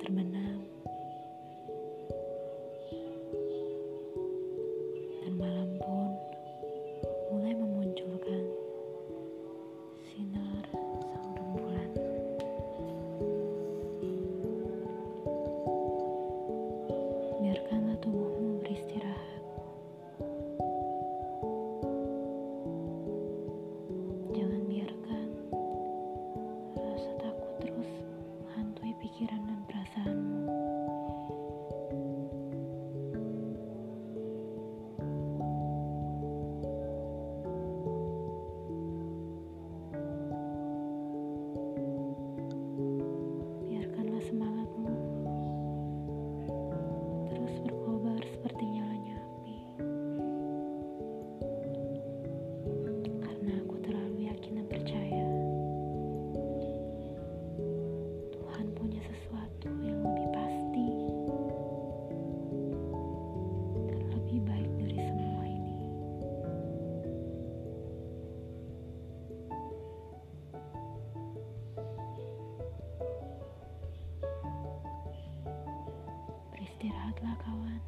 terbenam. Istirahatlah kawan.